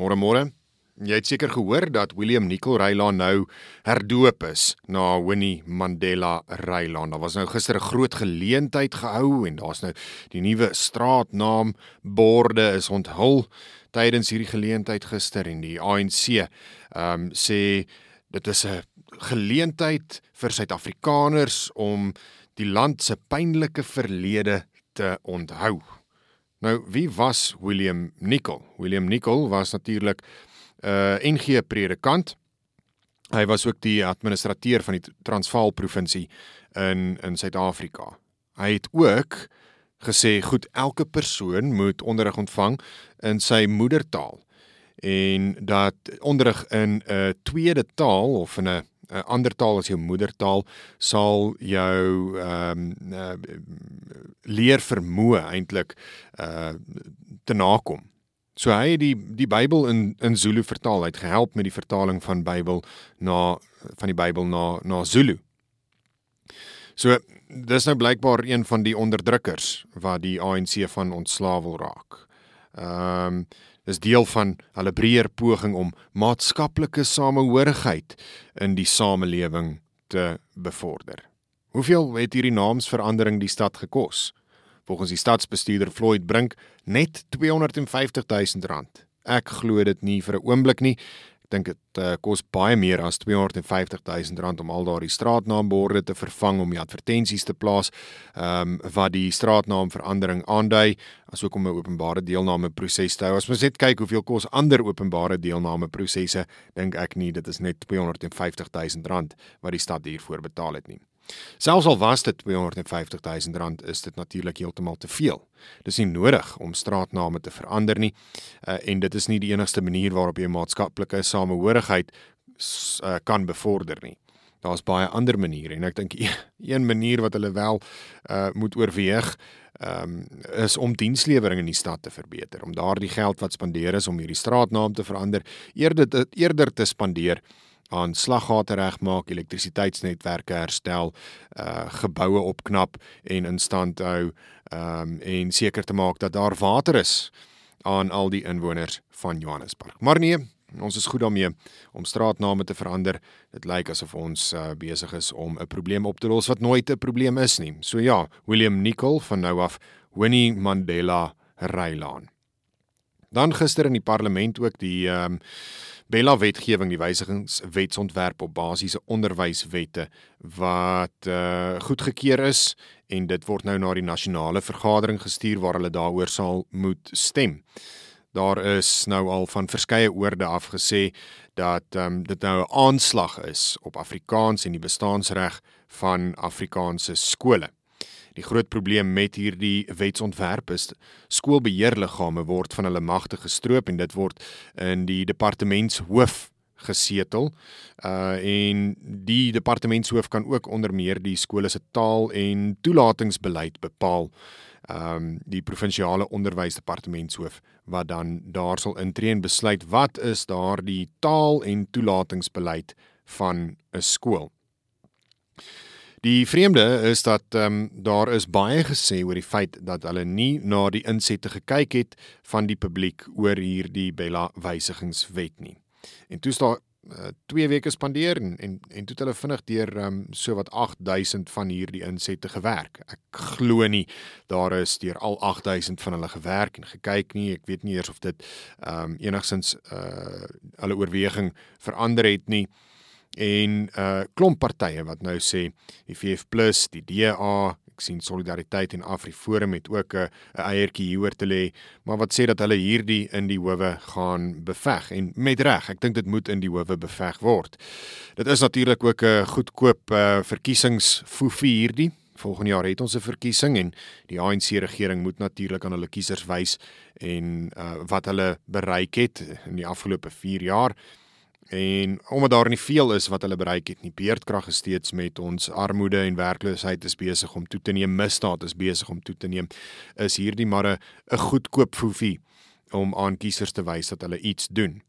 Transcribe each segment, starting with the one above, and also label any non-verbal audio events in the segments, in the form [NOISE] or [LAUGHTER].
Môre môre. Jy het seker gehoor dat William Nicol Rylaan nou herdoop is na Winnie Mandela Rylaan. Daar was nou gister 'n groot geleentheid gehou en daar's nou die nuwe straatnaam borde is onthul tydens hierdie geleentheid gister en die ANC ehm um, sê dit is 'n geleentheid vir Suid-Afrikaners om die land se pynlike verlede te onthou. Nou, wie was William Nicol? William Nicol was natuurlik 'n uh, NG predikant. Hy was ook die administrateur van die Transvaal provinsie in in Suid-Afrika. Hy het ook gesê goed elke persoon moet onderrig ontvang in sy moedertaal en dat onderrig in 'n tweede taal of in 'n 'n ander taal as jou moedertaal sal jou ehm um, uh, leer vermoë eintlik uh te nakom. So hy het die die Bybel in in Zulu vertaal. Hy het gehelp met die vertaling van Bybel na van die Bybel na na Zulu. So dis nou blykbaar een van die onderdrukkers wat die ANC van ontslaaw wil raak. Ehm um, is deel van hulle breër poging om maatskaplike samehorigheid in die samelewing te bevorder. Hoeveel het hierdie naamsverandering die stad gekos? Volgens die stadsbestuurder Floyd Brink net 250 000 rand. Ek glo dit nie vir 'n oomblik nie dink dit uh, kos baie meer as 250 000 rand om al daardie straatnaamborde te vervang om die advertensies te plaas ehm um, wat die straatnaamverandering aandui asook om 'n openbare deelname proses te hou. As ons net kyk hoeveel kos ander openbare deelname prosesse, dink ek nie dit is net 250 000 rand wat die stad hiervoor betaal het nie. Selfs al was dit 250 000 rand, is dit natuurlik heeltemal te veel. Dis nie nodig om straatname te verander nie. Uh, en dit is nie die enigste manier waarop jy maatskaplike samehorigheid uh, kan bevorder nie. Daar's baie ander maniere en ek dink [LAUGHS] een manier wat hulle wel uh, moet oorweeg um, is om dienslewering in die stad te verbeter, om daardie geld wat spandeer is om hierdie straatnaam te verander, eerder eerder te spandeer aan slaggate regmaak, elektrisiteitsnetwerke herstel, uh geboue opknap en in stand hou, um en seker te maak dat daar water is aan al die inwoners van Johannesburg. Maar nee, ons is goed daarmee om straatname te verander. Dit lyk asof ons uh, besig is om 'n probleem op te los wat nooit 'n probleem is nie. So ja, William Nicol van nou af Winnie Mandela Rylaan. Dan gister in die parlement ook die ehm um, Bella wetgewing die wysigingswetsontwerp op basiese onderwyswette wat uh goedgekeur is en dit word nou na die nasionale vergadering gestuur waar hulle daaroor sal moet stem. Daar is nou al van verskeie oorde af gesê dat um, dit nou 'n aanslag is op Afrikaans en die bestaansreg van Afrikaanse skole. Die groot probleem met hierdie wetsontwerp is skoolbeheerliggame word van hulle magte gestroop en dit word in die departementshoof gesetel. Uh en die departementshoof kan ook onder meer die skole se taal en toelatingsbeleid bepaal. Um die provinsiale onderwysdepartementshoof wat dan daar sal intree en besluit wat is daardie taal en toelatingsbeleid van 'n skool. Die vreemde is dat ehm um, daar is baie gesê oor die feit dat hulle nie na die insette gekyk het van die publiek oor hierdie Bella wysigingswet nie. En toe staan uh, twee weke spandeer en en, en toe het hulle vinnig deur ehm um, so wat 8000 van hierdie insette gewerk. Ek glo nie daar is deur al 8000 van hulle gewerk en gekyk nie. Ek weet nie eers of dit ehm um, enigsins uh hulle oorweging verander het nie en uh klomp partye wat nou sê VF+ die DA ek sien solidariteit en Afriforum het ook 'n 'n eiertjie hieroor te lê maar wat sê dat hulle hierdie in die howe gaan beveg. En met reg ek dink dit moet in die howe beveg word. Dit is natuurlik ook 'n goedkoop uh verkiesingsfoefie hierdie. Volgende jaar het ons 'n verkiesing en die ANC regering moet natuurlik aan hulle kiesers wys en uh wat hulle bereik het in die afgelope 4 jaar En omdat daar nie veel is wat hulle bereik het nie, beerdkrag is steeds met ons armoede en werkloosheid is besig om toe te neem, misdaad is besig om toe te neem, is hierdie maar 'n goedkoop foefie om aan kiesers te wys dat hulle iets doen.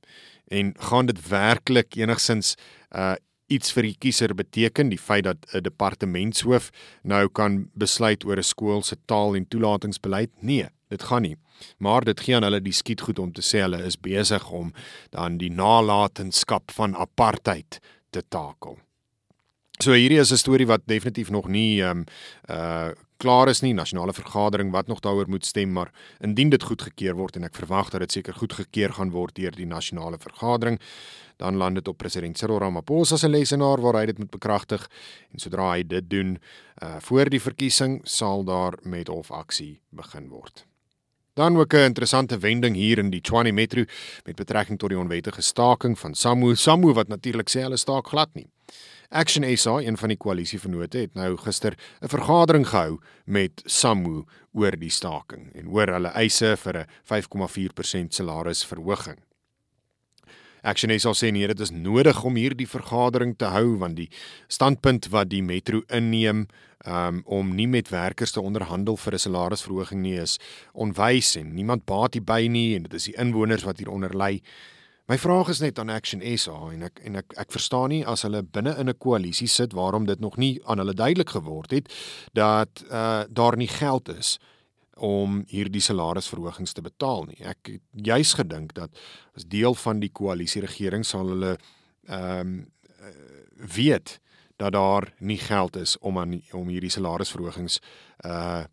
En gaan dit werklik enigsins uh iets vir die kiezer beteken die feit dat 'n departementshoof nou kan besluit oor 'n skool se taal en toelatingsbeleid? Nee, Dit gaan nie. Maar dit gee aan hulle die skietgoed om te sê hulle is besig om dan die nalatenskap van apartheid te takel. So hierdie is 'n storie wat definitief nog nie ehm um, uh klaar is nie nasionale vergadering wat nog daaroor moet stem maar indien dit goedgekeur word en ek verwag dat dit seker goedgekeur gaan word deur die nasionale vergadering dan land dit op president Cyril Ramaphosa se lesenaar waar hy dit moet bekragtig en sodra hy dit doen uh voor die verkiesing sal daar met hofaksie begin word. Dan ook 'n interessante wending hier in die Tshwane Metro met betrekking tot die onwettige staking van SAMU. SAMU wat natuurlik sê hulle staak glad nie. Action SA, een van die koalisievennote, het nou gister 'n vergadering gehou met SAMU oor die staking en oor hulle eise vir 'n 5,4% salarisverhoging. Action SA sê nee, dit is nodig om hierdie vergadering te hou want die standpunt wat die metro inneem um, om nie met werkers te onderhandel vir 'n salarisverhoging nie is onwys en niemand baat hierby nie en dit is die inwoners wat hieronder ly. My vraag is net aan Action SA en ek en ek ek verstaan nie as hulle binne in 'n koalisie sit waarom dit nog nie aan hulle duidelik geword het dat uh daar nie geld is om hierdie salarisverhogings te betaal nie. Ek het juis gedink dat as deel van die koalisie regering sal hulle ehm um, weet dat daar nie geld is om aan om hierdie salarisverhogings uh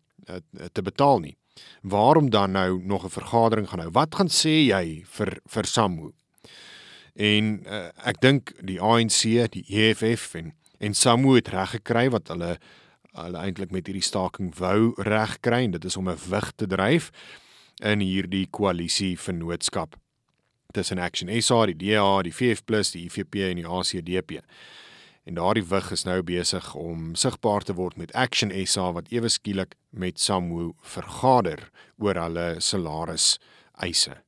te betaal nie. Waarom dan nou nog 'n vergadering gaan hou? Wat gaan sê jy vir vir Samu? En uh, ek dink die ANC, die EFF en en SAMU het reg gekry wat hulle hulle eintlik met hierdie staking wou reg kry en dit is om 'n wig te dryf in hierdie koalisie vennootskap tussen Action SA, die DA, die VF+, die IFP en die ACDP. En daardie wig is nou besig om sigbaar te word met Action SA wat ewe skielik met SAMU vergader oor hulle salaris eise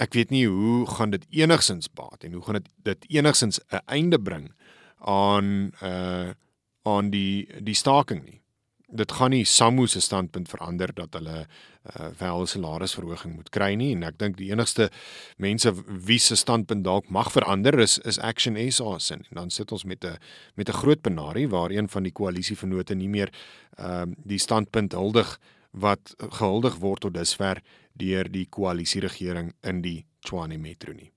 ek weet nie hoe gaan dit enigsins baat en hoe gaan dit dit enigsins 'n einde bring aan uh aan die die staking nie. Dit gaan nie Samu se standpunt verander dat hulle uh wel 'n salarisverhoging moet kry nie en ek dink die enigste mense wie se standpunt dalk mag verander is is Action SA se en dan sit ons met 'n met 'n groot benarie waar een van die koalisievennote nie meer ehm uh, die standpunt huldig wat gehuldig word tot dusver deur die koalisieregering in die Tshwane Metro nie.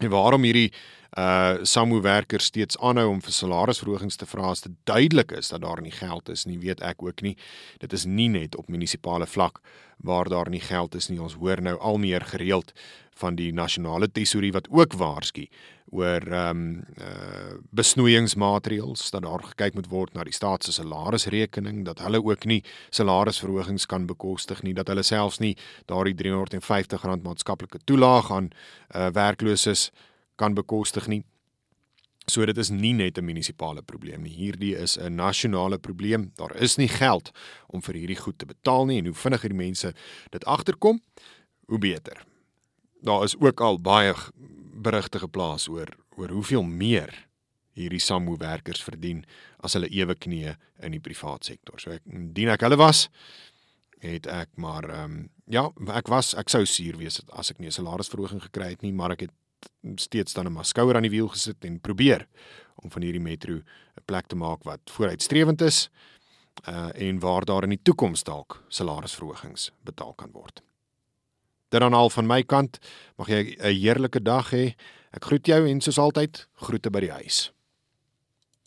En waarom hierdie uh SAMU werkers steeds aanhou om vir salarisverhogings te vra as dit duidelik is dat daar nie geld is nie, weet ek ook nie. Dit is nie net op munisipale vlak waar daar nie geld is nie. Ons hoor nou al meer gereeld van die nasionale tesourie wat ook waarsku oor ehm um, uh besnoeiingsmaatreëls dat daar gekyk moet word na die staat se salarisrekening dat hulle ook nie salarisverhogings kan bekostig nie dat hulle selfs nie daardie R350 maatskaplike toelaag aan uh werklooses kan bekostig nie. So dit is nie net 'n munisipale probleem nie. Hierdie is 'n nasionale probleem. Daar is nie geld om vir hierdie goed te betaal nie en hoe vinniger die mense dit agterkom, hoe beter. Daar is ook al baie berigte geplaas oor oor hoeveel meer hierdie SAMU werkers verdien as hulle ewe knieë in die privaat sektor. So ek dien ek hulle was het ek maar ehm um, ja, ek was ek sou suur wees as ek nie 'n salarisverhoging gekry het nie, maar ek het steeds dan 'n maskouer aan die wiel gesit en probeer om van hierdie metro 'n plek te maak wat vooruitstrewend is uh en waar daar in die toekoms dalk salarisverhogings betaal kan word. Dit dan al van my kant, mag jy 'n heerlike dag hê. Ek groet jou en soos altyd, groete by die huis.